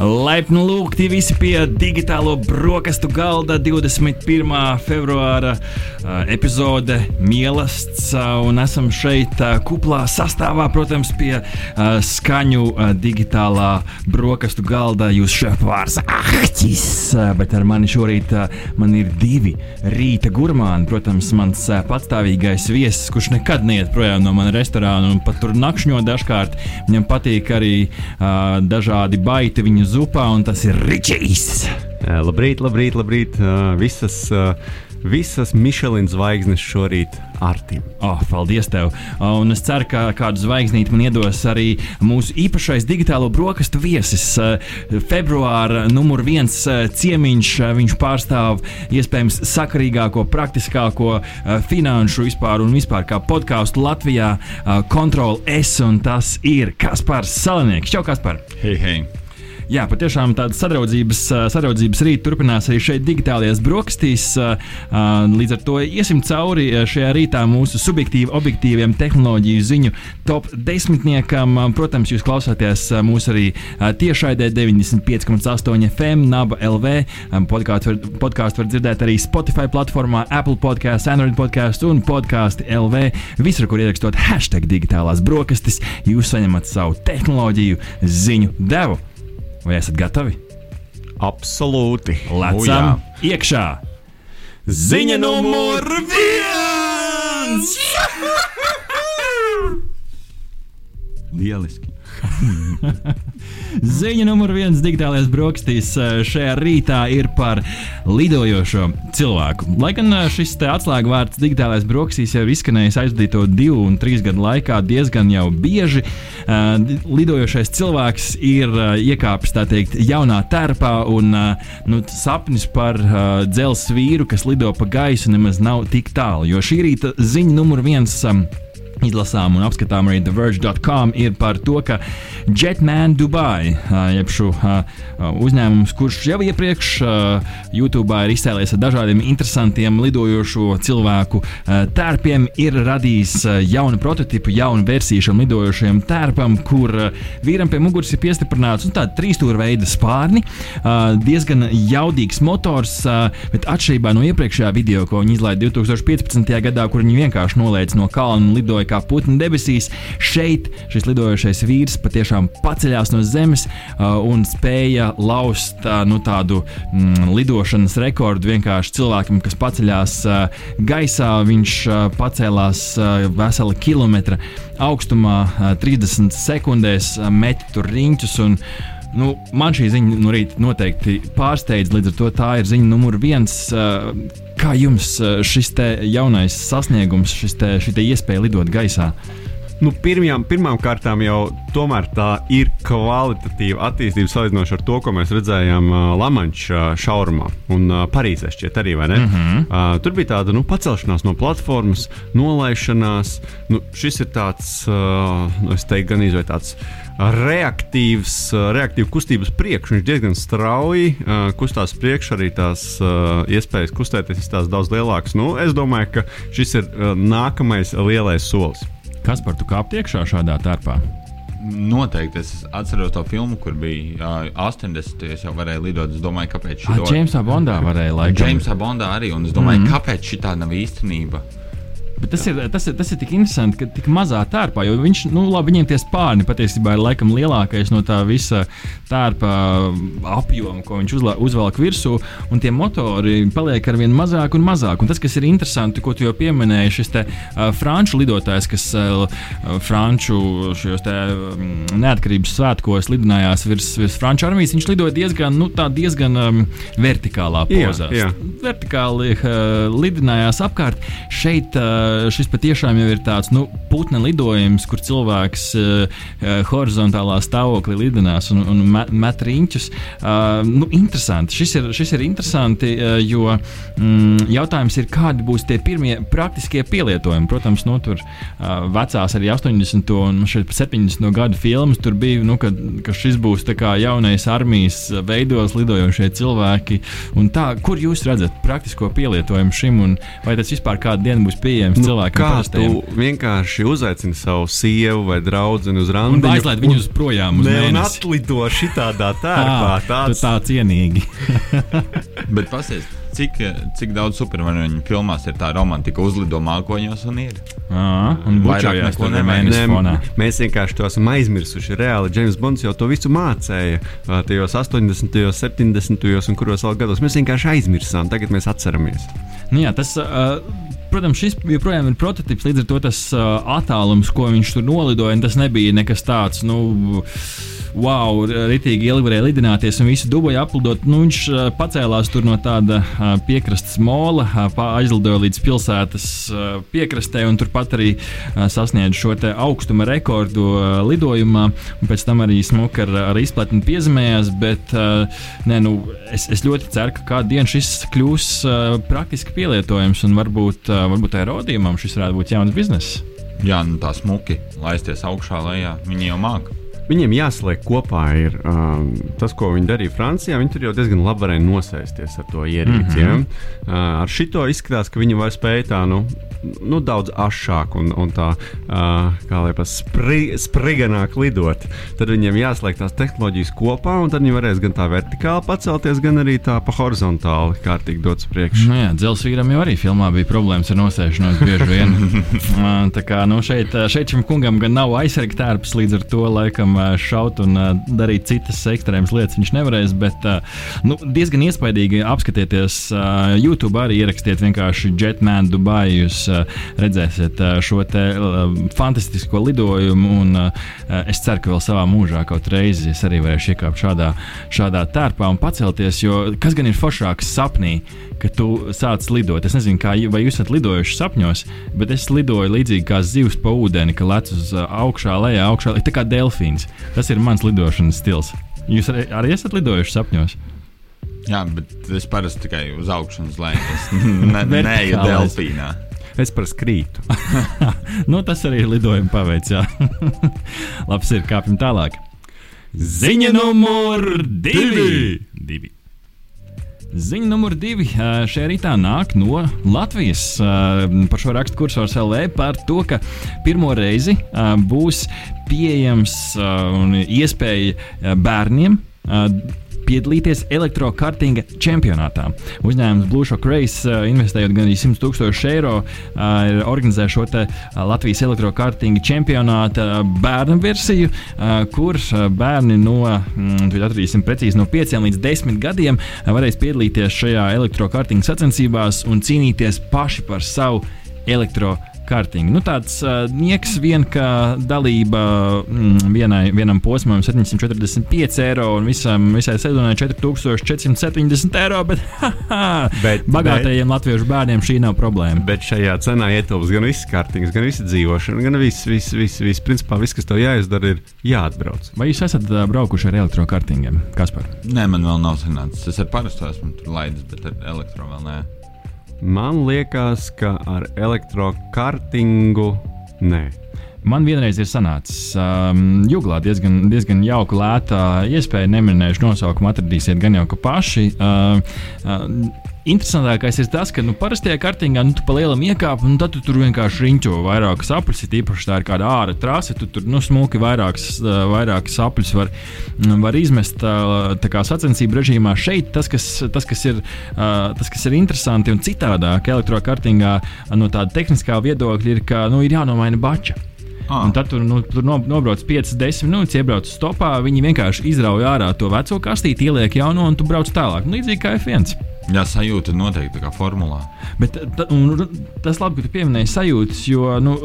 Laipni lūgti visi pie digitālo brokastu galda 21. februāra epizode Mielasts. Un esam šeit kuplā sastāvā, protams, pie skaņu digitālā brokastu galda. Jūs šefpārs Ahtis, uh, bet ar mani šorīt man ir divi rīta gurmāni. Protams, mans patstāvīgais viesis, kurš nekad neiet projām no manas restorāna un pat tur nakšņo dažkārt. Viņam patīk arī uh, dažādi baiti viņa zupā, un tas ir Ričijs. Labrīt, labrīt, labrīt. Visas, visas Michelin zvaigznes šorīt Artim. Oh, paldies, tev! Un es ceru, ka kādu zvaigznīti man iedos arī mūsu īpašais digitālo brokastu viesis. Februāra numur viens ciemiņš. Viņš pārstāv iespējams sakarīgāko, praktiskāko finanšu vispār un vispār kā podkāstu Latvijā. Control S un tas ir Kaspars Salanieks. Čau, Kaspar! Hei, hei! Jā, patiešām tāda sadraudzības, sadraudzības rīta turpinās arī šeit, digitālajās brokastīs. Līdz ar to iesim cauri šajā rītā mūsu subjektīvi, objektīviem tehnoloģiju ziņu top desmitniekam. Protams, jūs klausāties mūsu arī tiešraidē 95,8 FM, Naba LV. Podkāstu var, podkāstu var dzirdēt arī Spotify platformā, Apple podkāstu, Android podkāstu un podkāstu LV. Visur, kur ierakstot hashtag digitālās brokastis, jūs saņemat savu tehnoloģiju ziņu devu. Vai esat gatavi? Absolūti. Lecam iekšā! Ziņa numur viens! Lieliski! Ziņa numur viens digitālajās brokastīs eh, šajā rītā ir par lidojošo cilvēku. Lai gan eh, šis atslēgvārds digitālajās brokastīs jau izskanējis aizvadīto divu un trīs gadu laikā diezgan jau bieži, di- lidojošais cilvēks ir eh, iekāpis teikt jaunā terpā un eh, nu, sapnis par dzelzceļa vīru, kas lido pa gaisu, nemaz nav tik tālu. Jo šī rīta ziņa numur viens. Izlasām un apskatām arī TheVerge.com ir par to, ka Jetman Dubai, jeb šo uzņēmums, kurš jau iepriekš YouTube ir izcēlies ar dažādiem interesantiem lidojošo cilvēku tērpiem, ir radījis jaunu prototipu, jaunu versiju šim lidojošajam tērpam, kur vīram pie muguras ir piestiprināts un tāda trīsstūra veida spārni, diezgan jaudīgs motors, bet atšķirībā no iepriekšējā video, ko viņi izlaiž 2015. gadā, kur viņi vienkārši nolaica no kalna un lidoja kā putni debesīs, šeit šis lidojošais vīrs patiešām paceļās no zemes uh, un spēja laust uh, nu, tādu mm, lidošanas rekordu vienkārši cilvēkam, kas paceļās uh, gaisā. Viņš pacēlās vesela kilometra augstumā, uh, 30 sekundēs, met tur riņķus. Un, Nu, man šī ziņa no rīta noteikti pārsteidz, līdz ar to tā ir ziņa numur viens. Uh, Kā jums uh, šis jaunais sasniegums, šis te, šī te iespēja lidot gaisā? Nu, pirmajām, pirmām kārtām jau tā ir kvalitatīva attīstība salīdzinoši ar to, ko mēs redzējām uh, Lamančā šaurumā un uh, Parīzē šķiet arī, vai ne? Mm -hmm. uh, tur bija tāda nu, pacelšanās no platformas, nolaišanās. Nu, šis ir tāds, uh, nu, es teiktu, gan izvēlēts tāds reaktīvs, reaktīvs kustības priekš. Viņš diezgan strauji uh, kustās priekšā, arī tās uh, iespējas kustēties ir daudz lielākas. Nu, es domāju, ka šis ir uh, nākamais lielais solis. Kas par tu kāp iekšā šādā tērpā? Noteikti es atceros to filmu, kur bija uh, 80. Es jau varēju lidot. Es domāju, kāpēc šī Ah, Džeimsā Bondā varēja laikam. Džeimsā Bondā arī. Un es domāju, mm -hmm. kāpēc šī tā nav īstenība. Bet tas ir, tas, ir, tas ir tik interesanti, ka tik mazā tērpā, jo viņš, nu, labi, viņiem tie spārni patiesībā ir laikam lielākais no tā visa tērpa apjoma, ko viņš uzla, uzvelk virsū, un tie motori paliek ar vien mazāk un mazāk. Un tas, kas ir interesanti, ko tu jau pieminēji, šis te uh, franču lidotājs, kas uh, franču šajos te um, neatkarības svētkos lidinājās virs, virs franču armijas, viņš lidoja diezgan, nu, tā diezgan um, vertikālā Jā, pozā. jā. Vertikāli uh, lidinājās apkārt. Šeit uh, šis patiešām jau ir tāds nu, putna lidojums, kur cilvēks uh, horizontālā stāvoklī lidinās un, un met, riņķus. Uh, nu, interesanti. Šis ir, šis ir interesanti, uh, jo mm, jautājums ir, kādi būs tie pirmie praktiskie pielietojumi. Protams, nu, tur uh, vecās arī 80. un 70. gadu filmas tur bija, nu, ka, ka šis būs jaunais armijas veidos lidojošie cilvēki. Tā, kur jūs redzat praktisko pielietojumu šim, un vai tas vispār kādu dienu būs pieejams nu, cilvēkam? Kā parastiem? tu vienkārši uzaicini savu sievu vai draugu uz randiņu? Un aizlaid viņus projām uz ne, mēnesi. Un atlido šitādā tērpā. Tāds tā cienīgi. Bet pasies, cik, cik daudz supervaroņu filmās ir tā romantika uzlido mākoņos un ir. À, un bučojās to nemēnesi fonā. Mēs vienkārši to esam aizmirsuši. Reāli James Bonds jau to visu mācēja tajos 80., 70. un kuros vēl gados. Mēs vienkārši aizmirsām, tagad mēs atceramies. Nu jā, tas, uh, protams, šis joprojām ir prototyps, līdz ar to tas uh, attālums, ko viņš tur nolidoja, tas nebija nekas tāds. Nu, wow, ritīgi ilgi varēja lidināties un visu duboju aplidot. Nu, viņš uh, pacēlās no tāda uh, piekrastes mola, uh, aizlidoja līdz pilsētas piekrastē un turpat arī sasniedza šo augstuma rekordu lidojumā. Pēc tam arī smuka ar, ar izplatni piezemējās, bet nē, nu, es, es ļoti ceru, ka kādu dienu šis kļūs praktiski pielietojams un varbūt, varbūt aerodījumam šis varētu būt jauns bizness. Jā, nu tā smuki laisties augšā, lejā. Viņi jau māca. Viņiem jāsliek kopā ir um, tas, ko viņi darīja Francijā. Viņi tur jau diezgan labi varēja nosēsties ar to ierīci. Mm -hmm. ja? uh, ar šito izskatās, ka viņi vairs spēja tā nu, nu, daudz ašāk un, un tā, uh, kā lai pasakā, spri, spriganāk lidot. Tad viņiem jāsliek tās tehnoloģijas kopā, un tad viņi varēs gan tā vertikāli pacelties, gan arī tā pa horizontāli kārtīgi dots priekšā. Nu, jā, dzelzceļam jau arī filmā bija problēmas ar nosēšanos bieži vien. tā kā nu, šeit, šeit šim kungam gan nav aizsardzības tērps, līdz ar to laikam šaut un darīt citas ekstrēmas lietas viņš nevarēs. Bet nu, diezgan iespaidīgi apskatieties YouTube, arī ierakstiet vienkārši Jetman Dubai. Jūs redzēsiet šo fantastisko lidojumu. Un, es ceru, ka vēl savā mūžā kaut reizi es arī varēšu iekāpt šādā, šādā tērpā un pacelties. Jo kas gan ir foršāks sapnī? ka tu sāc lidot. Es nezinu, kā, vai jūs esat lidojuši sapņos, bet es lidoju līdzīgi kā zivs pa ūdeni, ka lec uz augšā, lejā, augšā, tā kā delfīns. Tas ir mans lidošanas stils. Jūs arī, arī esat lidojuši sapņos? Jā, bet es parasti tikai uz augšu un uz leju. Es ne, neju delfīnā. Es par skrītu. nu, tas arī ir lidojuma paveids. Labs ir kāpjam tālāk. Ziņa numur divi! divi. Ziņa numur divi šajā rītā nāk no Latvijas. Par šo rakstu kursors LV par to, ka pirmo reizi būs pieejams un iespēja bērniem piedalīties elektrokartinga čempionātā. Uzņēmums Blue Shock Race, uh, investējot gan 100 tūkstošus eiro, uh, organizē šo te, uh, Latvijas elektrokartinga čempionāta bērnu versiju, kur bērni no, mm, atradīsim precīzi, no 5 līdz 10 gadiem varēs piedalīties šajā elektrokartinga sacensībās un cīnīties paši par savu elektrokartingu kārtīgi. Nu, tāds uh, nieks vien, ka dalība mm, vienai, vienam posmam 745 eiro un visam, visai sezonai 4470 eiro, bet, bet bagātajiem bet, latviešu bērniem šī nav problēma. Bet šajā cenā ietilps gan viss kārtings, gan visa dzīvošana, gan viss, viss, viss, viss, principā viss, kas tev jāizdara, ir jāatbrauc. Vai jūs esat uh, braukuši ar elektrokartingiem? Kas par? Nē, man vēl nav sanācis. Es ar parasto esmu laidis, bet ar elektro vēl nē. Man liekas, ka ar elektrokartingu nē. Man vienreiz ir sanācis um, jūglā diezgan, diezgan jauka, lēta iespēja. Neminēšu nosaukumu, atradīsiet gan jau ka paši. Uh, uh, Interesantākais ir tas, ka nu, parastajā kartingā nu, tu pa lielam iekāp, un tad tu tur vienkārši riņķo vairākas apelsnes. Īpaši tā ir kāda ārā trase, tu tur nu, smuki vairākas, vairākas apelsnes var, var izmest kā sacensību režīmā. Šeit tas, kas, tas, kas, ir, tas, kas ir interesanti un citādāk elektrokartingā no tāda tehniskā viedokļa, ir, ka nu, ir jānomaina bača. Ah. Un tad tur, nu, tur nobrauc 5, 10 minūtes, iebrauc stopā. Viņi vienkārši izrauj ārā to veco kastīti, ieliek jauno un tu brauc tālāk. Nu, līdzīgi kā F1. Jā, sajūta noteikti tā kā formulā. Bet ta, un, tas labi, ka tu pieminēji sajūtas, jo nu,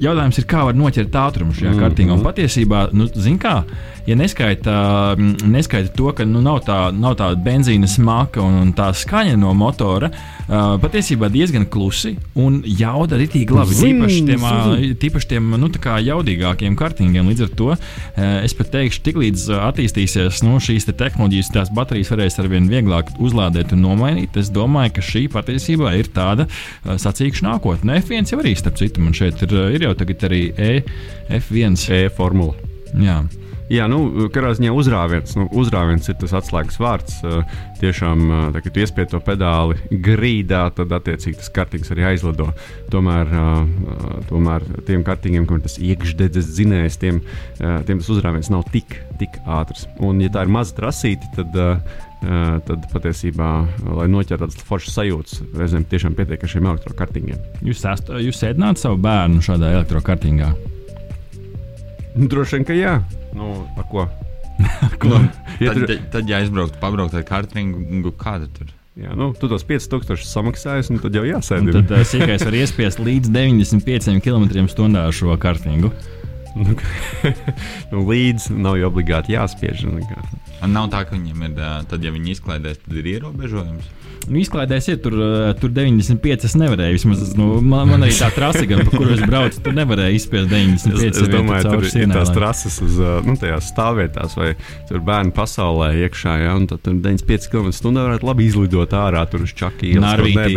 jautājums ir, kā var noķert ātrumu šajā Mhm. kārtīgā. Un patiesībā, nu, zin kā, ja neskaita, mm, neskaita to, ka nu, nav, tā, nav tāda benzīna smaka un, un tā skaņa no motora, uh, patiesībā diezgan klusi un jauda arī tīk labi. Tīpaši tiem, zin. tīpaši tiem nu, tā kā jaudīgākiem kartingiem. Līdz ar to uh, es pat teikšu, tiklīdz attīstīsies nu, šīs te tehnoloģijas, tās baterijas varēs arvien vieglāk uzlādēt un nomainīt. Es domāju, ka šī patiesībā ir tāda uh, sacīkša nākotne. F1 jau arī, starp citu, man šeit ir, uh, ir jau tagad arī E, F1. E-formula. Jā. Jā, nu, katrā ziņā uzrāviens, nu, uzrāviens ir tas atslēgas vārds. Uh, tiešām, tā, kad iespied to pedāli grīdā, tad attiecīgi tas kartings arī aizlido. Tomēr, tomēr tiem kartingiem, kuriem tas iekšdedzes zinējs, tiem, tiem tas uzrāviens nav tik, tik ātrs. Un, ja tā ir maza trasīte, tad, tad patiesībā, lai noķertu tādas foršas sajūtas, reizēm tiešām pietiek ar šiem elektrokartingiem. Jūs, est, jūs sēdināt savu bērnu šādā elektrokartingā. Nu, droši vien, ka jā. Nu, ar ko? Nu, Ja tad, tur- tad, tad, ja aizbrauktu, pabrauktu ar kartingu, kāda tur? Jā, nu, tu tos 5000 samaksājies, un tad jau Un jāsēdi. tad uh, sīkais var iespiest līdz 95 km/h šo kartingu. Nu, nu, līdz nav jau obligāti jāspiež. nu, nav tā, ka viņiem ir, tad, ja viņi izklaidēs, tad ir ierobežojums. Nu, izklaidēs, ja tur, tur 95 es nevarēju. Vismaz, nu, man, man arī tā trase, gan, pa kuru es braucu, tur nevarēja izspiest 95. Es, es domāju, tur ir tās trases uz nu, tajās stāvvietās, vai tur bērnu pasaulē iekšā. Ja, un tad tur 95 km/h varētu labi izlidot ārā tur uz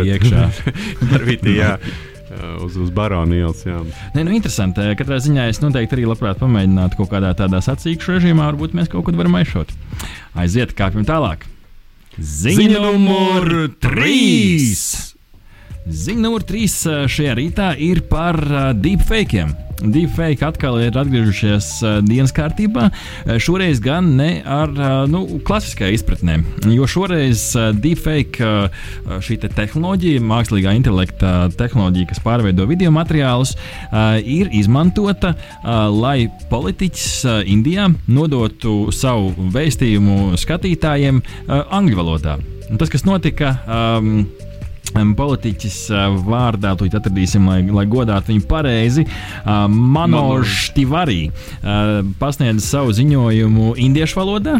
ne, bet- iekšā. Narvītī, jā. Uz, uz baronu ielas. Nē, nu, interesanti. Katrā ziņā es noteikti arī labprāt pamēģinātu kaut kādā tādā sacīkšu režīmā. Varbūt mēs kaut ko varam aizšot. Aiziet, kāpjam tālāk. Ziņa numur 3! Ziņa numur 3 šajā rītā ir par deepfakiem. Deepfake atkal ir atgriežušies dienas kārtībā. Šoreiz gan ne ar nu, klasiskā izpratnē, jo šoreiz deepfake šī te tehnoloģija, mākslīgā intelekta tehnoloģija, kas pārveido video materiālus, ir izmantota, lai politiķis Indijā nodotu savu vēstījumu skatītājiem angļu valodā. Un tas, kas notika. Um, Politiķis uh, vārdā, tūlīt atradīsim, lai, lai godātu viņu pareizi. Uh, Manožs Tivarī uh, pasniedz savu ziņojumu indiešu valodā,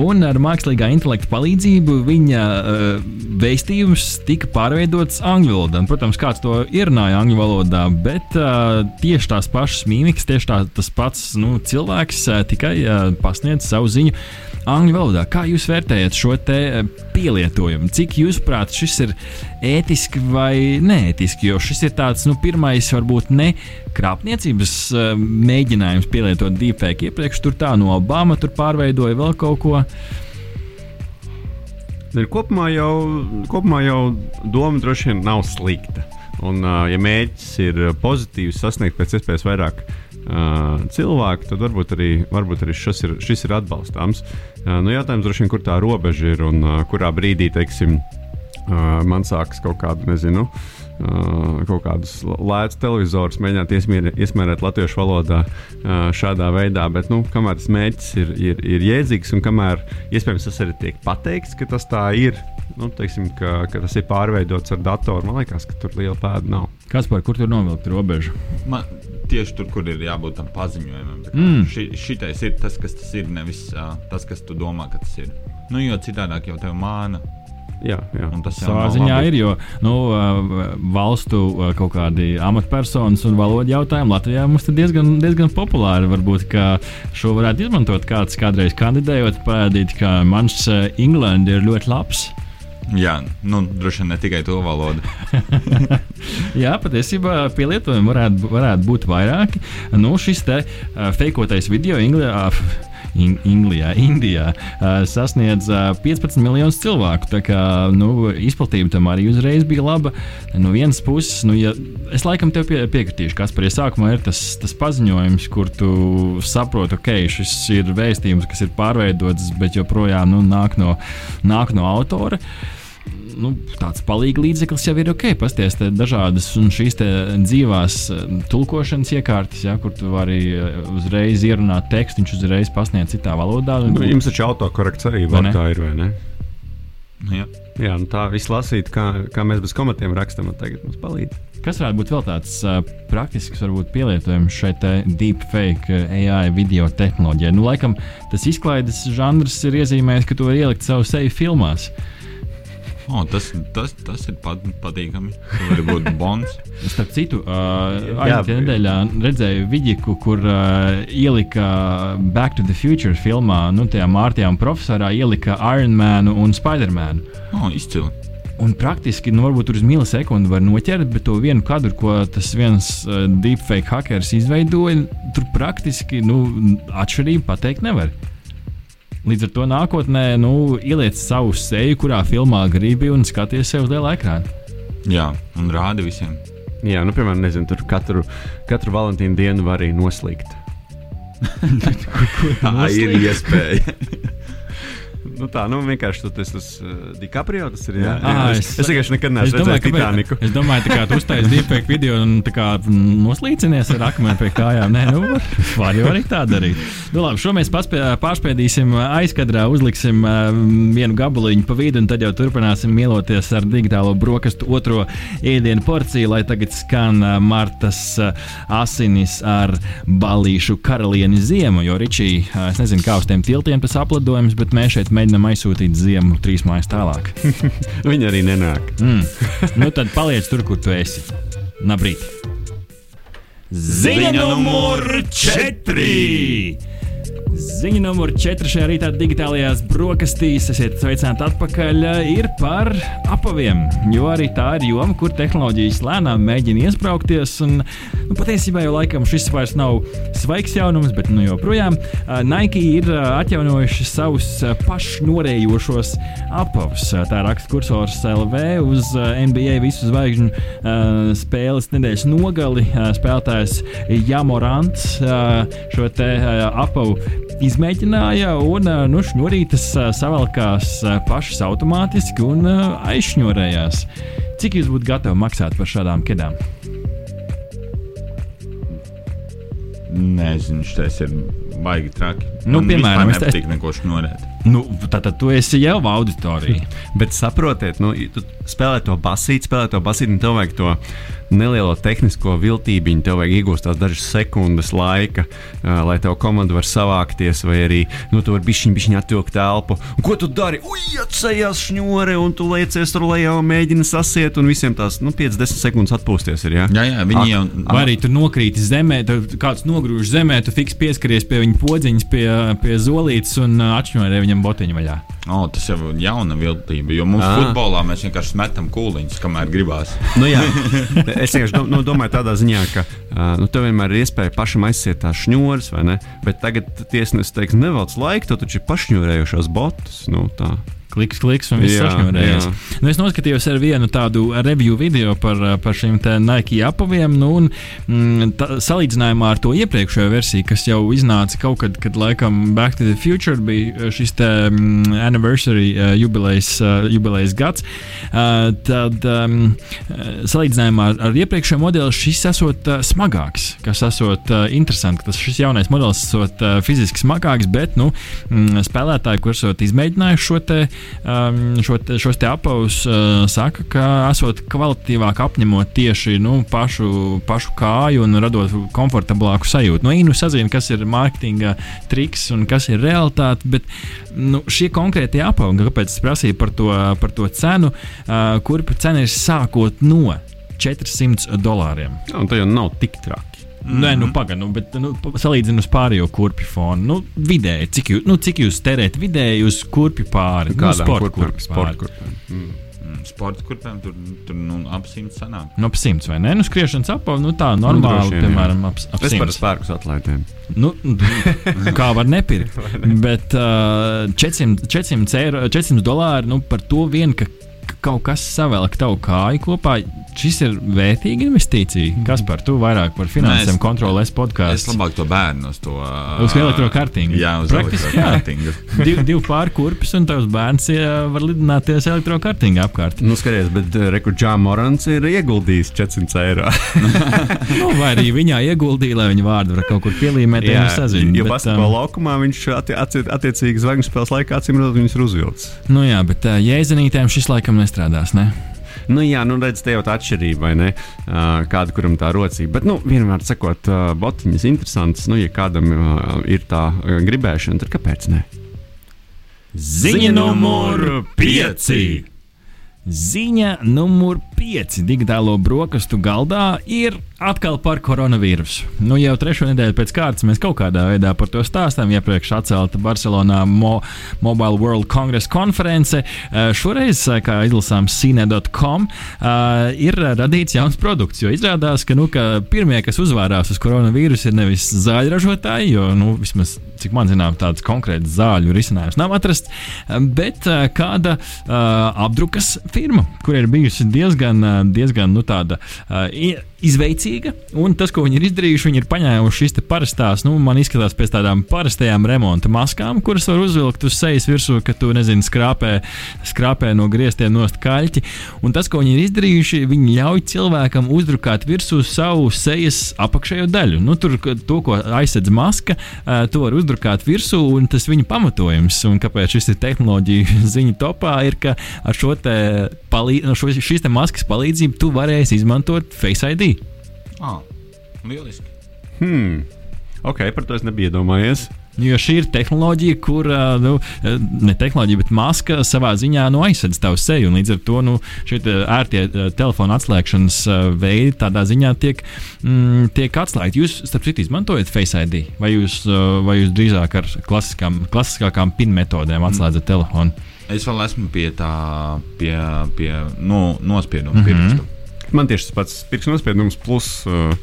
un ar mākslīgā intelekta palīdzību viņa vēstījums tika pārveidots angļu valodā. Protams, kāds to ierunāja angļu valodā, bet tieši tās pašas mīmikas, tieši tā, tas pats nu, cilvēks tikai pasniedz savu ziņu angļu valodā. Kā jūs vērtējat šo eh, pielietojumu? Cik jūsuprāt šis ir ētiski vai neētiski? Jo šis ir tāds nu, pirmais, varbūt ne krāpniecības eh, mēģinājums pielietot deepfake. Iepriekš tur tā no Obama tur pārveidoja vēl kaut ko. Ir kopumā, jau, kopumā jau doma droši vien nav slikta. Un, uh, ja mērķis ir pozitīvs, sasniegt pēc iespējas vairāk uh, cilvēku, tad varbūt arī, varbūt arī šis, ir, šis ir atbalstāms. Uh, nu, jautājums droši vien, kur tā robeža ir un uh, kurā brīdī, teiksim, uh, man sākas kaut kāda, nezinu. Uh, kaut kādus lētus televizorus mēģināt iesmēr, iesmērēt latviešu valodā uh, šādā veidā, bet nu, kamēr tas mērķis ir, ir, ir jēdzīgs un kamēr iespējams tas arī tiek pateikts, ka tas tā ir, nu, teiksim, ka, ka tas ir pārveidots ar datoru, man liekas, ka tur liela pēda nav. Kas par kur tur novilkt robežu? Man tieši tur, kur ir jābūt tam paziņojumam. Mm. ši, šitais ir tas, kas tas ir, nevis uh, tas, kas tu domā, ka tas ir. Nu, jo citādāk jau tev māna. Jā, jā. Tas Savā ziņā labi. ir, jo nu, uh, valstu uh, kaut kādi amatpersonas un valodu jautājumi Latvijā mums ir diezgan, diezgan populāri. Varbūt ka šo varētu izmantot kāds kādreiz kandidējot, parādīt, ka mans uh, England ir ļoti labs. Jā, nu, droši vien ne tikai to valodu. Jā, patiesībā pielietojumi varētu, varētu būt vairāki. Nu, šis te uh, fakotais video Inglijā. In, Indijā uh, sasniedz uh, 15 miljonus cilvēku. Tā kā nu, izplatība tam arī uzreiz bija laba. No vienas puses, nu, ja, es laikam tev pie, piekritīšu, kas par iesākumā ir tas, tas paziņojums, kur tu saproti, ok, šis ir vēstījums, kas ir pārveidots, bet joprojām nu, nāk, no, nāk no autora nu, tāds palīga līdzeklis jau ir ok. Pasties dažādas un šīs dzīvās eh, tulkošanas iekārtas, ja, kur tu vari eh, uzreiz ierunāt tekstu, viņš uzreiz pasniedz citā valodā. Nu, jums taču autokorekts arī var tā ir, vai ne? Jā. Jā, nu tā viss lasīt, kā, kā mēs bez komatiem rakstām, un tagad mums palīdz. Kas varētu būt vēl tāds uh, praktisks, varbūt pielietojams šai deepfake uh, AI video tehnoloģijai? Nu, laikam tas izklaides žanrs ir iezīmējis, ka to var ielikt savu seju filmās. O, tas, tas, tas ir pat, patīkami. Tas var būt bons. Starp citu, uh, aizvadītajā nedēļā redzēju vidiku, kur uh, ielika Back to the Future filmā, nu, tajā Mārtiņā un profesorā ielika Iron Man un Spider-Man. O, izcili. Un praktiski, nu, varbūt tur uz milisekundi var noķert, bet to vienu kadru, ko tas viens uh, deepfake hackers izveidoja, tur praktiski nu, atšķirību pateikt nevar. Līdz ar to nākotnē nu, ieliec savu seju, kurā filmā gribi un skaties sev uz liela ekrāna. Jā, un rāda visiem. Jā, nu, piemēram, nezinu, tur katru, katru Valentīnu dienu var arī noslīgt. Tā ir iespēja. Nu, tā, nu, vienkārši tas ir uh, DiCaprio. Tas ir. Jā, Jā. Ah, es, es- vienkārši nekad Es neesmu redzējis Titaniku. Es domāju, ka tu uztaisīji deepfake video un kā noslīcinies ar akmeni pie kājām. Nē, nu, var, var jau arī tā darīt. Nu, labi, šo mēs paspē, pārspēdīsim aizkadrā, uzliksim uh, vienu gabaliņu pa vidu un tad jau turpināsim mieloties ar digitālo brokastu otro ēdienu porciju, lai tagad skan uh, Martas uh, asinis ar balīšu karalieni ziemu. Jo Ričī, uh, es nezinu, kā uz tiem tiltiem tas aplidojums, bet mēs šeit mēģinām aizsūtīt ziemu trīs mājas tālāk. Viņi arī nenāk. Mm. Nu, tad paliec tur, kur tu esi. Nabrīt. Ziņa numur 4! Ziņa numur 4 šajā rītā digitālajās brokastīs. Esiet sveicināti atpakaļ. Ir par apaviem. Jo arī tā ir joma, kur tehnoloģijas lēnām mēģina iesprāgties. Nu, patiesībā jau laikam šis vairs nav svaigs jaunums, bet nu, joprojām Nike ir atjaunojuši savus pašnorējošos apavus. Tā raksta kursors LV uz NBA visu zvaigžņu uh, spēles nedēļas nogali. Uh, spēlētājs Jamorants uh, šo te uh, apavu izmēģināja un nu, šņurītas savalkās pašas automātiski un aizšņurējās. Cik jūs būtu gatavi maksāt par šādām kedām? Nezinu, tas ir baigi traki. Nu, Man piemēram, es te- nepatīk neko šnorēt. Nu, Tātad tu esi jau auditorija. Bet saprotiet, nu, tu spēlē to basīti, spēlē to basīti, un tev vajag to nelielo tehnisko viltību. Tev vajag iegūst tās dažas sekundes laika, uh, lai tev komanda var savākties, vai arī nu, tu vari bišķiņ, bišķiņ atvilkt telpu. Un ko tu dari? Ui, atsējās šņore, un tu liecies tur lejā un mēģini sasiet, un visiem tās nu, 50 sekundes atpūsties. Ir, ja? Jā, jā, viņi jau. Vai arī tu nokrīti zemē, tad kāds nogrūž zemē, tu fiks pieskaries pie viņa podziņas, pie, pie zolītes un ā, atšņurē viņam botiņu vaļā. O, tas jau ir jauna viltība, jo mums Ah. futbolā mēs vienkārši metam kūliņus, kamēr gribās. Nu, jā, es vienkārši nu, domāju, tādā ziņā, ka nu, tev vienmēr ir iespēja pašam aizsiet tās šņūras, vai ne? Bet tagad tiesnesis teiks, nevelc laiku, tu taču ir pašņūrējušās botus. Nu, tā. Kliks, kliks, un viss Jā, sašņurējās. jā. Nu, es noskatījos ar vienu tādu review video par, par šiem Nike apaviem. Nu, un, mm, tā, salīdzinājumā ar to iepriekšējo versiju, kas jau iznāca kaut kad, kad laikam Back to the Future bija šis te mm, anniversary uh, jubilejas, uh, jubilejas gads, uh, tad um, salīdzinājumā ar, ar iepriekšējo modeli šis esot uh, smagāks, kas esot uh, interesanti, ka tas šis jaunais modelis esot uh, fiziski smagāks, bet nu, mm, spēlētāji, kurš esot izmēģinājuši šo te um, šo te, šos te apavus uh, saka, ka esot kvalitatīvāk apņemot tieši nu, pašu, pašu kāju un radot komfortablāku sajūtu. No īnu sazina, kas ir mārketinga triks un kas ir realitāte, bet nu, šie konkrētie apavi, kāpēc es prasīju par to, par to cenu, uh, kur cena ir sākot no 400 dolāriem. Jā, tā jau nav tik traki. Mm -hmm. Nē, nu, pagaidi, nu, bet nu, salīdzinot uz pārējo kurpju fonu, nu, vidēji, cik, jū, nu, cik jūs terējat vidēji uz kurpju pāri? Nu, Kādām sporta kurpēm? Sporta pāri. kurpēm. Mm. Mm, Sporta kurpēm tur, tur nu, ap simts sanāk. Nu, ap simts vai ne? Nu, skriešanas apava, nu, tā normāli, vien, jā. piemēram, ap, ap Es par simts. spēkus atlaidēm. Nu, kā var nepirkt? Bet uh, 400, 400, eiro, 400 dolāri nu, par to vien, ka ka kaut kas savelk tavu kāju kopā. Šis ir vērtīga investīcija. Kas par to vairāk par finansēm es- kontrolēs Es podkāstu? labāk to bērnu uz to. Uz elektrokartingu. Jā, uz elektrokartingu. Div, divi pāri kurpes, un tavs bērns var lidināties elektrokartingā apkārt. Nu, skaties, bet Rekurģā Morants ir ieguldījis 400 eiro. Nu, vai arī viņā ieguldīja, lai viņa vārdu var kaut kur pielīmēt, ja viņš sazina. jo basketbola um, laukumā viņš atti, atti, attiecīgi zvaigznes spēles laikā acīm redzot, viņas ir uzvilcis. Nu jā, bet uh, jēzenītēm šis laikam nestrādās, ne? Nu, jā, nu, redz, te jau tā atšķirība, vai ne? Kāda kuram tā rocība. Bet, nu, vienmēr sakot, botiņas interesantas. Nu, ja kādam ir tā gribēšana, tad kāpēc ne? Ziņa numur 5. Ziņa numur 5 digitālo brokastu galdā ir atkal par koronavīrusu. Nu, jau trešo nedēļu pēc kārtas mēs kaut kādā veidā par to stāstām. Iepriekš atcelta Barcelonā Mo Mobile World Congress konference. Eh, Šoreiz, eh, kā izlasām cine.com, eh, ir radīts jauns produkts. Jo izrādās, ka, nu, ka pirmie, kas uzvārās uz koronavīrusu, ir nevis zāļu ražotāji, jo nu, vismaz cik man zinām, tāds konkrēts zāļu risinājums nav atrasts, bet kāda apdrukas firma, kur ir bijusi diezgan, diezgan nu, tāda izveicīga. Un tas, ko viņi ir izdarījuši, viņi ir paņēmuši šīs parastās, nu, man izskatās pēc tādām parastajām remonta maskām, kuras var uzvilkt uz sejas virsū, ka tu, nezini, skrāpē, skrāpē no griestiem nost kaļķi. Un tas, ko viņi ir izdarījuši, viņi ļauj cilvēkam uzdrukāt virsū savu sejas apakšējo daļu. Nu, tur to, ko aizsedz maska, to var uzdrukāt virsū, un tas viņa pamatojums, un kāpēc šis ir tehnoloģija ziņu topā, ir, ka ar šo te palī, no šīs te maskas palīdzību tu varēsi izmantot Face ID. Ah, lieliski. Hmm. Ok, par to es nebiju iedomājies. Jo šī ir tehnoloģija, kur nu, ne tehnoloģija, bet maska savā ziņā nu, aizsedz tavu seju. un Līdz ar to nu, šie te ērtie telefona atslēgšanas veidi tādā ziņā tiek, mm, tiek atslēgti. Jūs, starp citu, izmantojat Face ID, vai jūs, vai jūs drīzāk ar klasiskām, klasiskākām PIN metodēm atslēdzat telefonu? Es vēl esmu pie tā, pie, pie no, nospieduma mm -hmm. pirkstu. Man tieši tas pats pirksts nospiedums, plus, uh,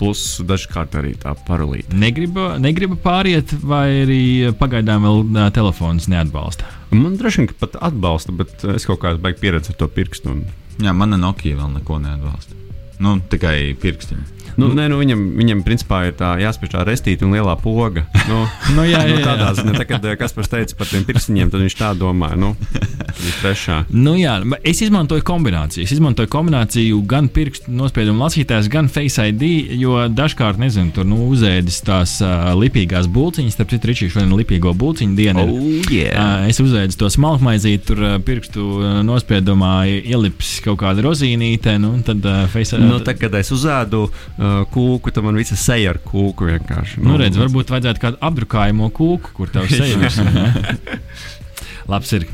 plus dažkārt arī tā paralīte. Negribu, negribu pāriet, vai arī pagaidām vēl telefons neatbalsta. Man droši vien pat atbalsta, bet es kaut kādā veidā pieredzu ar to pirkstu. Un, Jā, mana Nokia vēl neko neatbalsta. Nu, tikai pirkstiņa. nu, nē, nu, viņam, viņam principā ir tā jāspiež tā restīte un lielā poga. Nu, Nu, jā, nu, jā, jā. tādā ziņā, tā, kad Kaspars teica par tiem pirkstiņiem, tad viņš tā domāja. Nu, trešā. Nu, jā, es izmantoju kombināciju. Es izmantoju kombināciju gan pirkstu nospiedumu lasītājs, gan Face ID, jo dažkārt, nezinu, tur nu, uzēdis tās uh, lipīgās būciņas, starp citu, Ričija šodien lipīgo būciņu dienu. ir. Oh, yeah. Uh, es uzveicu to smalkmaizīti, tur uh, pirkstu uh, nospiedumā ielips kaut kāda rozīnīte, nu, tad uh, Face ID. Nu, tā, kad es uzēdu uh, kūku, tad man visa seja ar kūku vienkārši. Nu, redz, varbūt vajadzētu kādu apdrukājumu kūku, kur tev seja ne? Labs ir.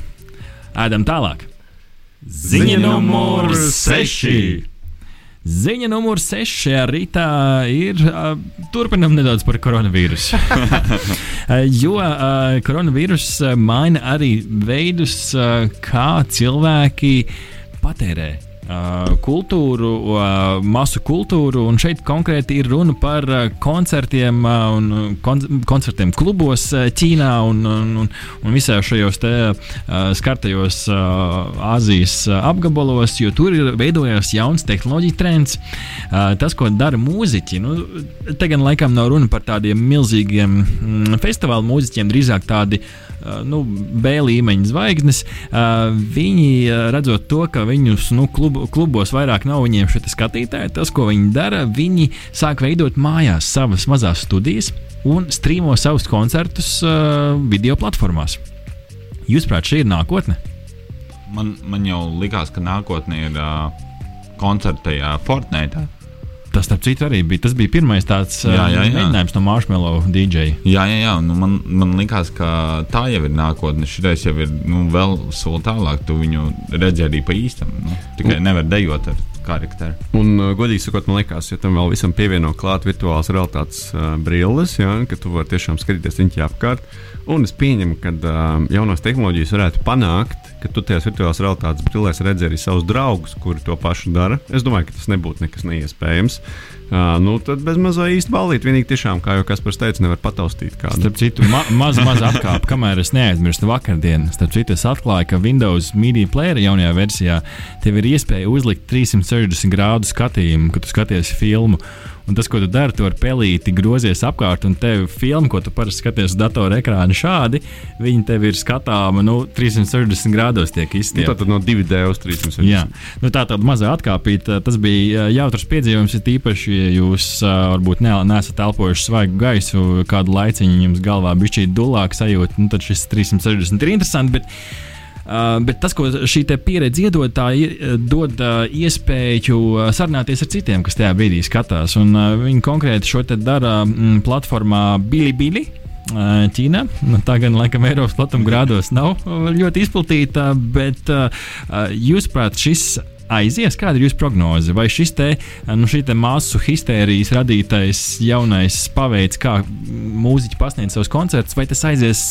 Ēdam tālāk. Ziņa numur 6. Ziņa numur 6 šajā rītā ir. Uh, turpinam nedaudz par koronavīrusu. Jo uh, koronavīrus uh, maina arī veidus, uh, kā cilvēki patērē kultūru, uh, masu kultūru. Un šeit konkrēti ir runa par uh, koncertiem uh, un kon koncertiem klubos uh, Ķīnā un, un, un, un visā šajos te, uh, skartajos uh, Āzijas uh, apgabalos, jo tur ir veidojās jauns tehnoloģiju trends. Uh, tas, ko dara mūziķi, nu, te gan laikam nav runa par tādiem milzīgiem mm, festivālu mūziķiem, drīzāk tādi uh, nu, B līmeņa zvaigznes. Uh, viņi uh, redzot to, ka viņus nu, klub, klubos vairāk nav viņiem šie skatītāji, tas, ko viņi dara, viņi sāk veidot mājās savas mazās studijas un strīmo savus koncertus video platformās. Jūsuprāt, šī ir nākotne? Man, man jau likās, ka nākotnē ir uh, koncerta tajā Fortnite. Tas, starp citu, arī bija, tas bija pirmais tāds Jā, jā, jā. mēģinājums no Marshmallow DJ. Jā, jā, jā. Nu, man, man liekas, ka tā jau ir nākotne. Šis jau ir nu, vēl soli tālāk. Tu viņu redzi arī pa īstam. Nu, tikai nevar dejot ar karakteru. Un, uh, godīgi sakot, man liekas, ja tam vēl visam pievieno klāt virtuālās realitātes uh, brilles, ja, ka tu vari tiešām skatīties viņu apkārt. Un es pieņemu, ka uh, jaunās tehnoloģijas varētu panākt, ka tu tajās virtuālās realitātes brillēs redzi arī savus draugus, kuri to pašu dara. Es domāju, ka tas nebūtu nekas neiespējams. Uh, nu, tad bez mazā īsti balīt. Vienīgi tiešām, kā jau Kaspars teica, nevar pataustīt kādu. Starp citu, ma maza, maza atkāpe, kamēr es neaizmirstu vakardienas. Starp citu, es atklāju, ka Windows Media Player jaunajā versijā tev ir iespēja uzlikt 360 grādu skatījumu, kad tu skaties filmu. Un tas, ko tu dari, tu ar pelīti grozies apkārt, un tev filma, ko tu parasti skaties uz datora ekrāna, šādi viņi tev ir skatāma nu, 360 grādos. Nu, tā tad no 2D uz 360. Jā, nu, tā tāda mazā atkāpīta. Tas bija jautrs piedzīvojums, ir īpaši, ja jūs varbūt ne, neesat elpojuši svaigu gaisu, kādu laiciņu jums galvā bija šī dulāka sajūta, nu, tad šis 360 ir interesants. Uh, bet tas, ko šī pieredze iedod, tā dod uh, iespēju uh, sarunāties ar citiem, kas tajā brīdī skatās. Un, uh, viņi konkrēti šo dara mm, platformā Bilibili. Ķīna. Nu, tā gan, laikam, Eiropas platuma grādos nav ļoti izplatīta, bet, uh, jūsuprāt, šis aizies? Kāda ir jūsu prognoze? Vai šis te, nu, te masu histērijas radītais jaunais paveids, kā mūziķi pasniedz savus koncertus, vai tas aizies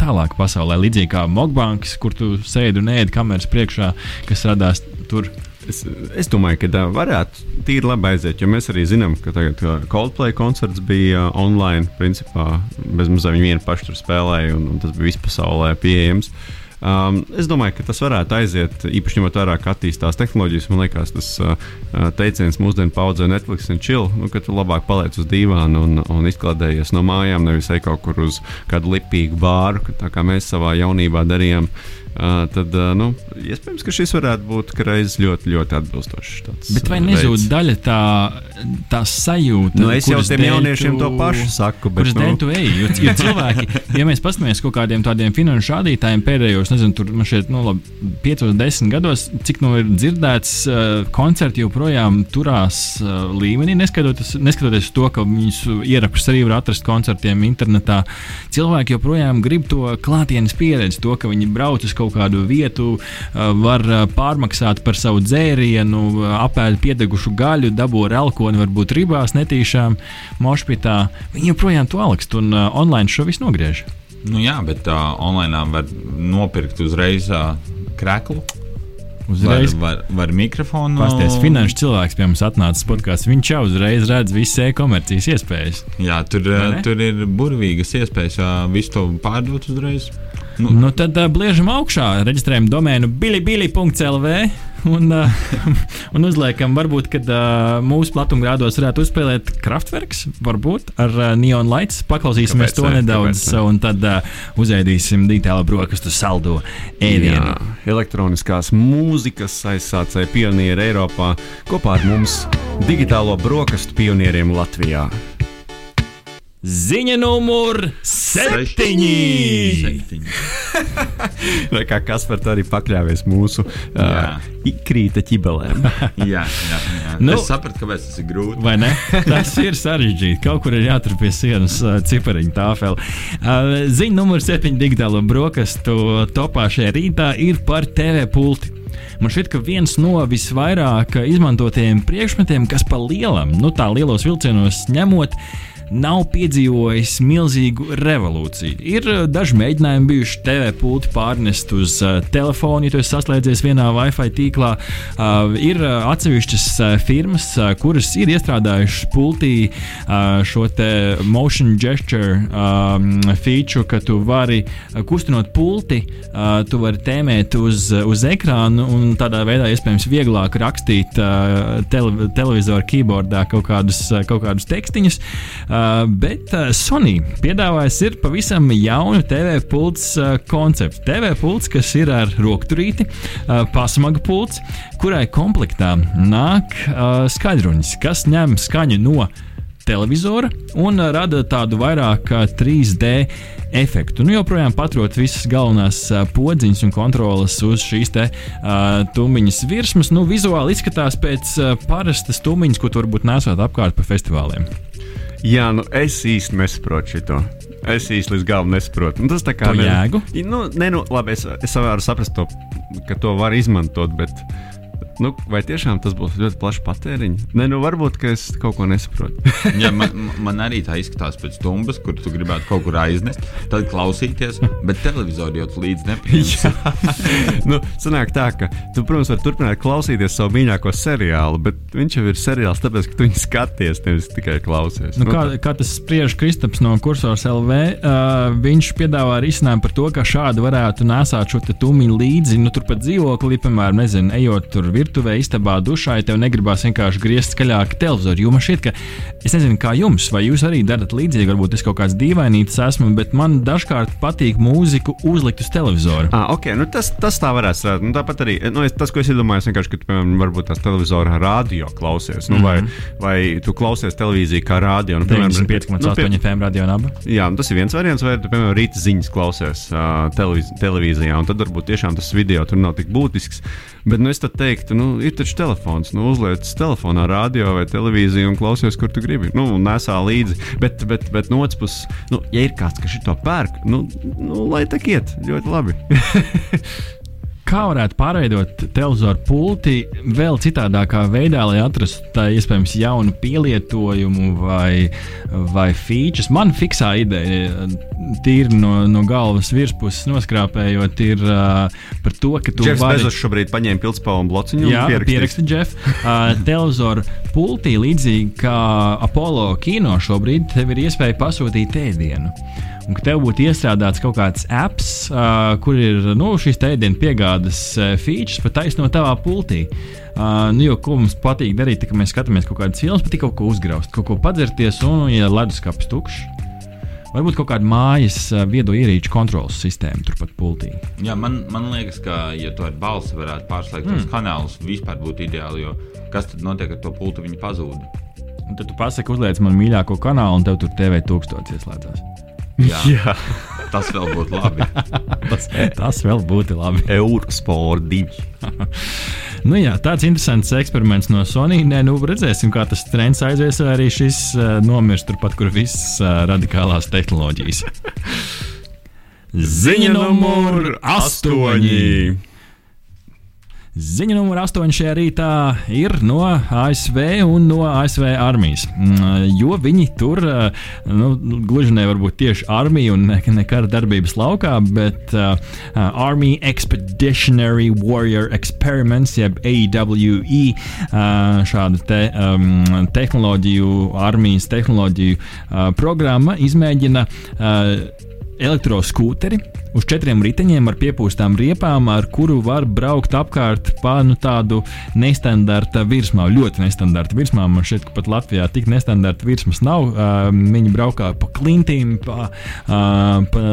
tālāk pasaulē, līdzīgi kā Mokbanks, kur tu sēdi un ēdi kameras priekšā, kas radās tur? Es, es domāju, ka tā varētu tīri labi aiziet, jo mēs arī zinām, ka tagad Coldplay koncerts bija online. Principā bezmazliet viņi vieni paši tur spēlēja, un, un tas bija vispasaulē pieejams. Uh, Um, es domāju, ka tas varētu aiziet, īpaši ņemot vērā, ka attīstās tehnoloģijas. Man liekas, tas uh, teiciens mūsdienu paudzē Netflix un chill, nu, ka tu labāk paliec uz dīvāna un, un izklaidējies no mājām, nevis ej kaut kur uz kādu lipīgu bāru, kā mēs savā jaunībā darījām. Uh, Uh, tad, uh, nu, iespējams, ka šis varētu būt reizes ļoti, ļoti atbilstošs. Bet vai nezūd veids. daļa tā, tā sajūta? Nu, es jau tiem jauniešiem tu, to pašu saku. Bet, kuras nu... dēļ tu ej? Jo, jo cilvēki, ja mēs paskatāmies kaut kādiem tādiem finanšu rādītājiem pēdējos, nezinu, tur man šeit, nu, labi, 5, 10 gados, cik nu ir dzirdēts, uh, koncerti joprojām turās uh, līmenī, neskatoties, neskatoties to, ka viņus ierakstus arī var atrast koncertiem internetā. Cilvēki joprojām grib to klātienes pieredzi, to, ka viņi brauc uz kaut kaut kādu vietu, var pārmaksāt par savu dzērienu, apēst piedegušu gaļu, dabū elkoni, varbūt ribās netīšām, mošpitā. Viņi joprojām to augstu un online šo visu nogriež. Nu jā, bet uh, online var nopirkt uzreiz uh, kreklu. Uzreiz var, var, var mikrofonu. Pastāstīs, finanšu cilvēks pie mums atnācis podkāstā. Viņš jau uzreiz redz visas e-komercijas iespējas. Jā, tur, tur ir burvīgas iespējas visu to pārdot uzreiz. Nu, nu tad uh, bliežam augšā, reģistrējam domēnu bilibili.lv. Un, un uzliekam, varbūt, kad mūsu platumgrādos varētu uzspēlēt Kraftwerks, varbūt ar Neon Lights. Paklausīsimies kāpēc, to ne, nedaudz, ne? un tad uzēdīsim digitālo brokastu saldo ēdienu. Elektroniskās mūzikas aizsācēja pionieri Eiropā kopā ar mums digitālo brokastu pionieriem Latvijā. Ziņa numur septiņi. Vai kā kas par to arī pakļāvies mūsu uh, ikrīta ķibelēm? jā, jā, jā. Nu, es sapratu, kāpēc tas ir grūti. Vai ne? Tas ir sarežģīti. Kaut kur ir jātur pie sienas uh, cipariņu tāfeli. Uh, ziņa numur septiņi digitālo brokastu topā šajā rītā ir par TV pulti. Man šķiet, ka viens no visvairāk izmantotajiem priekšmetiem, kas pa lielam, nu tā lielos vilcienos ņemot, nav piedzīvojis milzīgu revolūciju. Ir eh, daži mēģinājumi bijuši TV pulti pārnest uz uh, telefonu, ja tu esi saslēdzies vienā Wi-Fi tīklā. Uh, ir atsevišķas firmas, kuras ir iestrādājušas pultī šo motion gesture um, feature, ka tu vari kustinot pulti, tu vari tēmēt uz, uz ekrānu un tādā veidā iespējams vieglāk rakstīt tele, televizoru keyboardā kaut kādus, kaut kādus tekstiņus. Uh, Uh, bet uh, Sony piedāvājis ir pavisam jaunu TV pults uh, konceptu. TV pults, kas ir ar rokturīti, uh, pasmaga pults, kurai komplektā nāk uh, skaļrunis, kas ņem skaņu no televizora un uh, rada tādu vairāk 3D efektu. Nu, joprojām paturot visas galvenās uh, podziņas un kontrolas uz šīs te uh, tumiņas virsmas, nu, vizuāli izskatās pēc uh, parastas tumiņas, ko tu varbūt nesot apkārt pa festivāliem. Jā, nu es īsti nesaprotu šo. Es īsti līdz galam nesaprotu. Nu, tas tā kā jēgu. Nu, ne, nu, labi, es, es varu saprast, to, ka to var izmantot, bet Nu, vai tiešām tas būs ļoti plašs patēriņš? Nē, nu varbūt es kaut ko nesaprotu. Jā, man, man arī tā izskatās pēc stumbas, kur tu gribētu kaut kur aiznest, tad klausīties, bet televizoru jau līdzi nepieņemsi. nu, sanāk tā, ka tu, protams, vari turpināt klausīties savu mīļāko seriālu, bet viņš jau ir seriāls, tāpēc, ka tu viņu skaties, nevis tikai klausies. Nu, kā, kā tas spriež Kristaps no kursors LV, uh, viņš piedāvā risinājumu par to, ka šādi varētu nesāt šo tumiņu līdzi, nu, turpat dzīvoklī, piemēram, nezinu, ejot tur virtuvē, istabā, dušā, ja tev negribās vienkārši griezt skaļāk televizoru. Jo man šķiet, ka es nezinu, kā jums, vai jūs arī darat līdzīgi, varbūt es kaut kāds dīvainīgs esmu, bet man dažkārt patīk mūziku uzlikt uz televizoru. Ah, ok, nu tas, tas tā varētu strādāt. Nu, tāpat arī nu, es, tas, ko es iedomājos, vienkārši, ka tu, piemēram, varbūt tās televizora rādio klausies, nu, mm -hmm. vai, Mhm. vai tu klausies televīziju kā rādio. Nu, piemēram, 95,8 nu, FM radio naba. Jā, nu, tas ir viens variants, vai tu, piemēram, rīta ziņas klausies uh, televiz televīzijā, un tad varbūt tiešām tas video tur nav tik būtisks. Bet nu, es teiktu, nu, ir taču telefons. Nu, uzliec telefonā, radio vai televīziju un klausies, kur tu gribi. Nu, nesā līdzi. Bet, bet, bet no otras puses, nu, ja ir kāds, kas šo pērk, nu, nu, lai tā iet ļoti labi. Kā varētu pārveidot televizoru pulti vēl citādākā veidā, lai atrastu tā iespējams jaunu pielietojumu vai, vai features? Man fiksā ideja, tīri no, no galvas virspuses noskrāpējot, ir uh, par to, ka tu Džefs vari... Bezos šobrīd paņēma pilspālu un blociņu Jā, pieraksti, Džef. Uh, televizoru pultī, līdzīgi kā Apollo kino, šobrīd tev ir iespēja pasūtīt ēdienu. Un ka tev būtu iestrādāts kaut kāds apps, uh, kur ir nu, šīs ēdienas piegādes uh, features pat taisno tavā pultī. Uh, nu, jo, ko mums patīk darīt, tad, kad mēs skatāmies kaut kādas filmas, patīk kaut ko uzgrauzt, kaut ko padzerties, un, ja leduskapis tukšs, varbūt kaut kāda mājas viedo ierīču kontrolas sistēma turpat pultī. Jā, man, man liekas, ka, ja tu ar balsi varētu pārslēgt mm. kanālus, vispār būtu ideāli. Jo kas tad notiek ar to pultu? Viņa pazūd. Un tad tu pasaki, uzliec man mīļāko kanālu, un tev tur TV tūkstotis ieslēdzās. Jā, Jā, tas vēl būtu labi. Tas, tas vēl būtu labi. Eurosport 2. Nu, jā, tāds interesants eksperiments no Sony. Nē, nu, redzēsim, kā tas trends aizies. vai Arī šis uh, nomirst turpat, kur visas uh, radikālās tehnoloģijas. Ziņa numur astoņi. Ziņa numur 8 šajā rītā ir no ASV un no ASV armijas. Mm, Jo viņi tur, nu, gluži ne varbūt tieši armija un ne, ne kara darbības laukā, bet uh, Army Expeditionary Warrior Experiments, jeb AWE, uh, šāda te, um, tehnoloģiju, armijas tehnoloģiju uh, programma izmēģina. Uh, elektroskūteri uz četriem riteņiem ar piepūstām riepām, ar kuru var braukt apkārt pa nu, tādu nestandarta virsmā. Ļoti nestandarta virsmā. Man šķiet, ka pat Latvijā tik nestandarta virsmas nav. Uh, viņi braukā pa klintīm, pa, uh, pa,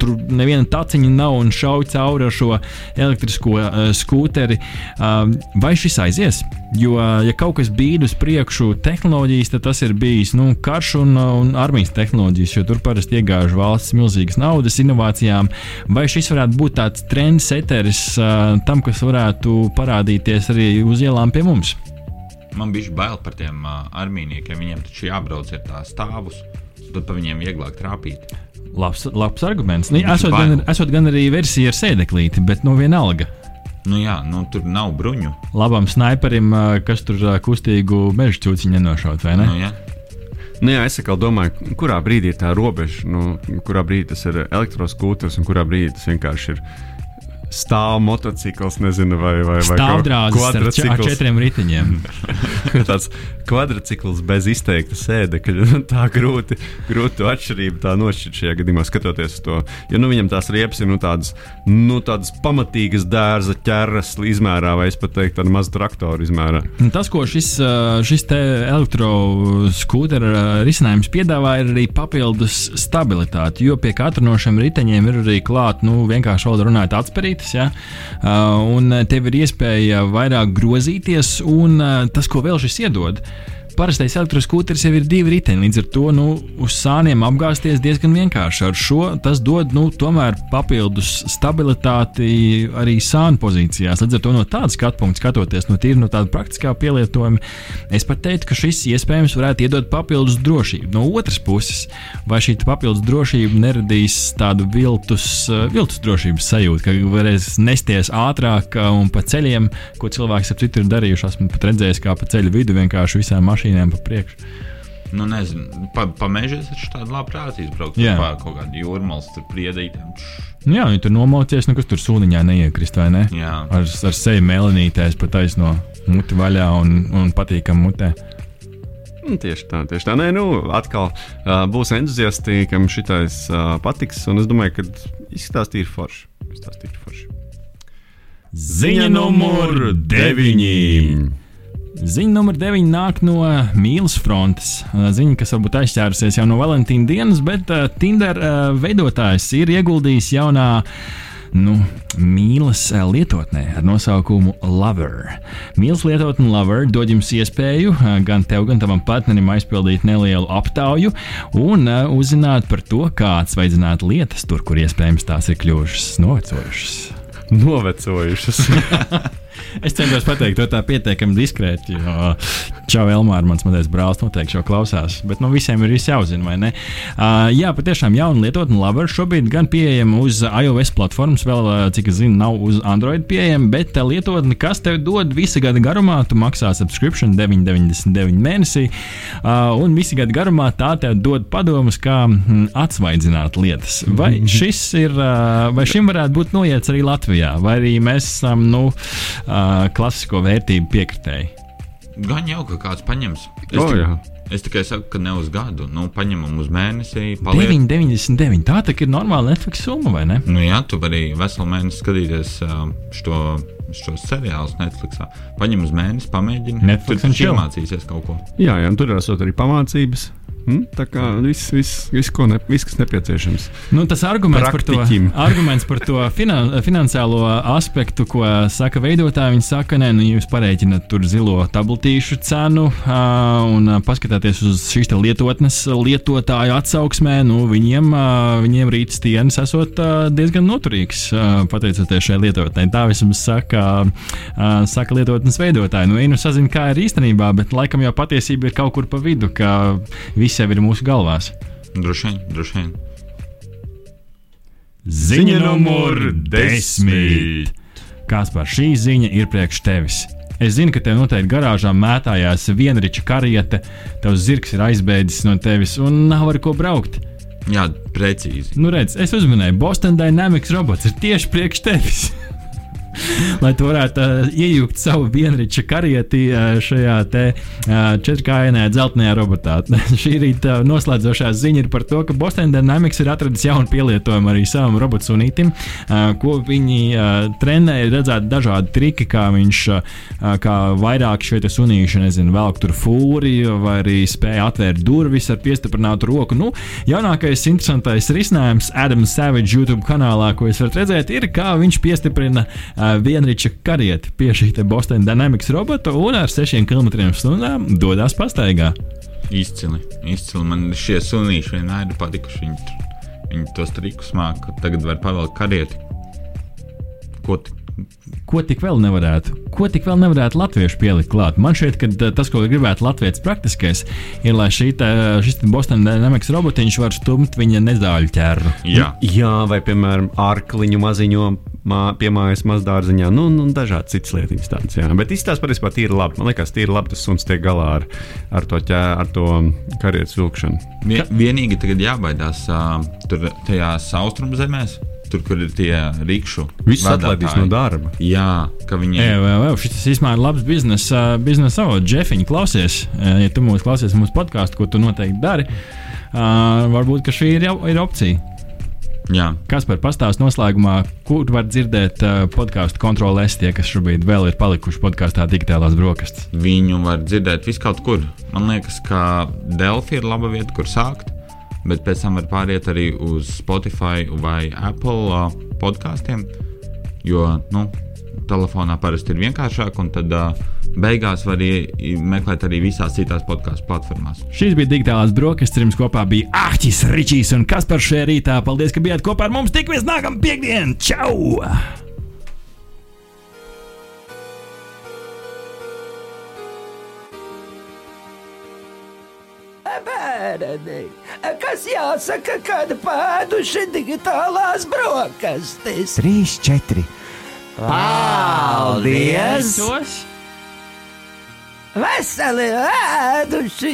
tur neviena taciņa nav un šauj cauri ar šo elektrisko uh, skūteri. Uh, vai šis aizies? Jo, uh, ja kaut kas bīd uz priekšu tehnoloģijas, tad tas ir bijis nu, karš un, un armijas tehnoloģijas, jo tur parasti iegāž valsts milzīgas naudas inovācijām. Vai šis varētu būt tāds trendseteris uh, tam, kas varētu parādīties arī uz ielām pie mums? Man bija bail par tiem uh, armijniekiem. Viņiem taču jābrauc ar tā stāvus, tad pa viņiem vieglāk trāpīt. Labs, labs arguments. Nu, esot, bail. gan, esot gan arī versija ar sēdeklīti, bet nu vienalga. Nu jā, nu tur nav bruņu. Labam sniperim, kas tur kustīgu meža cūciņu nenošaut, vai ne? Nu, jā. Nu, jā, es atkal domāju, kurā brīdī ir tā robeža, nu, kurā brīdī tas ir elektroskūters un kurā brīdī tas vienkārši ir stāv motocikls, nezinu, vai, vai, vai Stāvdrāzes ar, četriem riteņiem. tāds kvadrcikls bez izteikta sēdekļa. Nu, Tā grūti, grūti to atšķirību tā nošķirt šajā gadījumā, skatoties uz to. Jo nu, viņam tās riepas ir nu, tādas, nu, tādas pamatīgas dārza ķeras izmērā, vai es pat teiktu, tāda maza traktora izmērā. Tas, ko šis, šis elektroskūtera risinājums piedāvā, ir arī papildus stabilitāte. Jo pie katra no šiem riteņiem ir arī klāta, nu, vienkārši valodā runājot, atspērītas. Ja? Uh, un tev ir iespēja vairāk grozīties, un uh, tas, ko vēl šis iedod. Parastais elektroskūteris jau ir divi riteņi. Līdz ar to nu, uz sāniem apgāzties diezgan vienkārši. Ar šo tas dod nu, papildus stabilitāti arī sānu pozīcijās. Līdz ar to no tāda skatu punkta skatoties, no tīri no tāda praktiskā pielietojuma, es pat teiktu, ka šis iespējams varētu iedot papildus drošību. No otras puses, vai šī papildus drošība neradīs tādu viltus, uh, viltus drošības sajūtu, ka varēs nesties ātrāk uh, un pa ceļiem, ko cilvēks ap citu ir darījuši. Esmu pat redzējis, kā pa ceļu vidu vienkārši visām mašīnām pa priekšu. Nu, nezinu, pa, pa meža es tādu labprāt izbraucu. Jā. Pa kaut kādu jūrmālu, tur priedītēm. Nu Jā, viņi tur nomaucies, nu kas tur sūniņā neiekrist, vai ne? Jā. Ar, ar seju mēlenītēs pat taisno muti vaļā un, un patīkam mutē. Nu, Tieši tā, tieši tā. Nē, nu, atkal uh, būs entuziasti, kam šitais uh, patiks. Un es domāju, ka izskatās tīri forši. Izskatās tīri forši. Ziņa numur deviņi. Ziņa numur 9 nāk no mīlas frontes. Ziņa, kas varbūt aizķērusies jau no Valentīna dienas, bet Tinder veidotājs ir ieguldījis jaunā nu, mīlas lietotnē ar nosaukumu Lover. Mīlas lietotne Lover dod jums iespēju gan tev, gan tavam partnerim aizpildīt nelielu aptauju un uzzināt par to, kā atsveidzināt lietas tur, kur iespējams tās ir kļuvušas novecojušas. Novecojušas. Es centos pateikt to tā pietiekami diskrēti, Čau, Elmāra, mans mazais brālis noteikti šo klausās. Bet nu, visiem ir viss jāuzzina, vai ne? Uh, jā, patiešām jauna lietotne Lover šobrīd gan pieejama uz iOS platformas, vēl, cik es zinu, nav uz Android pieejama, bet uh, lietotne, kas tev dod visa gada garumā, tu maksā subscription 9,99 mēnesī, uh, un visa gada garumā tā tev dod padomus, kā atsvaidzināt lietas. Vai šis ir, uh, vai šim varētu būt noiets arī Latvijā, vai arī mēs esam, nu, uh, klasisko vērtību piekritēji? Gan jau, ka kāds paņems. Es, O, tik- jā. es tikai saku, ka ne uz gadu. Nu, paņemam uz mēnesi. Paliek. 9,99. Tā tā ir normāla Netflix summa, vai ne? Nu, jā, tu vari veselu mēnesi skatīties uh, šo, šos seriālus Netflix. Paņem uz mēnesi, pamēģini. Netflix tur chill. iemācīsies kaut ko. jā, jā, un tur ir arī pamācības. Hm? Tā kā viss, viss, ko ne, viss, kas nepieciešams. Nu, tas arguments par, to, Praktiķim. arguments par to finan, finansiālo aspektu, ko saka veidotāji, viņi saka, nē, nu, jūs pareiķināt tur zilo tabletīšu cenu ā, un paskatāties uz šīs lietotnes lietotāju atsauksmē, nu, viņiem, ā, viņiem rītas dienas esot ā, diezgan noturīgs, ā, pateicoties šai lietotnei. Tā vismaz saka, ā, saka lietotnes veidotāji. Nu, viņi nu sazina, kā ir īstenībā, bet laikam jau patiesība ir kaut kur pa vidu, ka viss jau ir mūsu galvās. Droši vien, droši vien. Ziņa numur desmit. Kāds par šī ziņa ir priekš tevis? Es zinu, ka tev noteikti garāžā mētājās vienriča kariete, tavs zirgs ir aizbēdzis no tevis un nav ar ko braukt. Jā, precīzi. Nu, redz, es uzmanēju, Boston Dynamics robots ir tieši priekš tevis. Lai tu varētu uh, iejūgt savu vienriča karieti uh, šajā te uh, četrkājainajā dzeltenajā robotā. Šī rīta uh, noslēdzošā ziņa ir par to, ka Boston Dynamics ir atradis jaunu pielietojumu arī savam robotsūnītim, uh, ko viņi uh, trenē. Ir redzēti dažādi triki, kā viņš uh, kā vairāk te sunīši, nezinu, velk tur fūri vai arī spēja atvērt durvis ar piestiprinātu roku. Nu, jaunākais interesantais risinājums Adams Savage YouTube kanālā, ko jūs varat redzēt, ir kā viņš piestiprina uh, vienriča karieti pie šī Boston Dynamics robota un ar 6 km/h dodas pastaigā. Izcili, izcili. Man šie sunīši vienmēr ir patikuši. Viņi, viņi tos trikus māca, tagad var pavēlēt karieti. Ko tu? Ko tik vēl nevarētu? Ko tik vēl nevarētu latviešu pielikt klāt? Man šķiet, ka uh, tas, ko gribētu latviešu praktiskais, ir, lai šī te, šis te Boston Dynamics robotiņš var stumt viņa nezāļu ķēru. Jā, Jā, vai piemēram, ārkliņu maziņo mā, piemājas mazdārziņā, nu, nu dažādas citas lietas tādas. Jā. Bet izstāsta patiesībā tīri labi. Man liekas, tīri labi tas suns tiek galā ar, ar to, ķē, ar to karietas vilkšanu. Vien, vienīgi tagad jābaidās uh, tur tajās austrumzemēs, tur, kur ir tie rīkšu. Viss atlaidīs no darba. Jā, ka viņi Jā, jā, šis īstenībā ir labs biznesa biznesa avots. Džefiņš, klausies, ja tu mūs klausies mūsu podkāstu, ko tu noteikti dari, uh, varbūt ka šī ir, ir opcija. Jā, Kas par pastāstu noslēgumā, kur var dzirdēt uh, podkāstu kontrolēs tie, kas šobrīd vēl ir palikuši podkāstā digitālās brokastis? viņu var dzirdēt viskaut kur. Man liekas, ka Delphi ir laba vieta, kur sākt. Bet pēc tam var pāriet arī uz Spotify vai Apple uh, podkāstiem. Jo nu, telefonā parasti ir vienkāršāk, un tad uh, beigās var meklēt arī visās citās podkāstu platformās. Šīs bija digitālās brokastis, jums kopā bija Ahtis, Ričijs un Kaspars šajā rītā. Paldies, ka bijāt kopā ar mums. Tikamies nākamā piekdiena! Čau! Bērni, kas jāsaka, kad pēduši digitālās brokastis? Trīs, četri. Paldies! Veseli ēduši!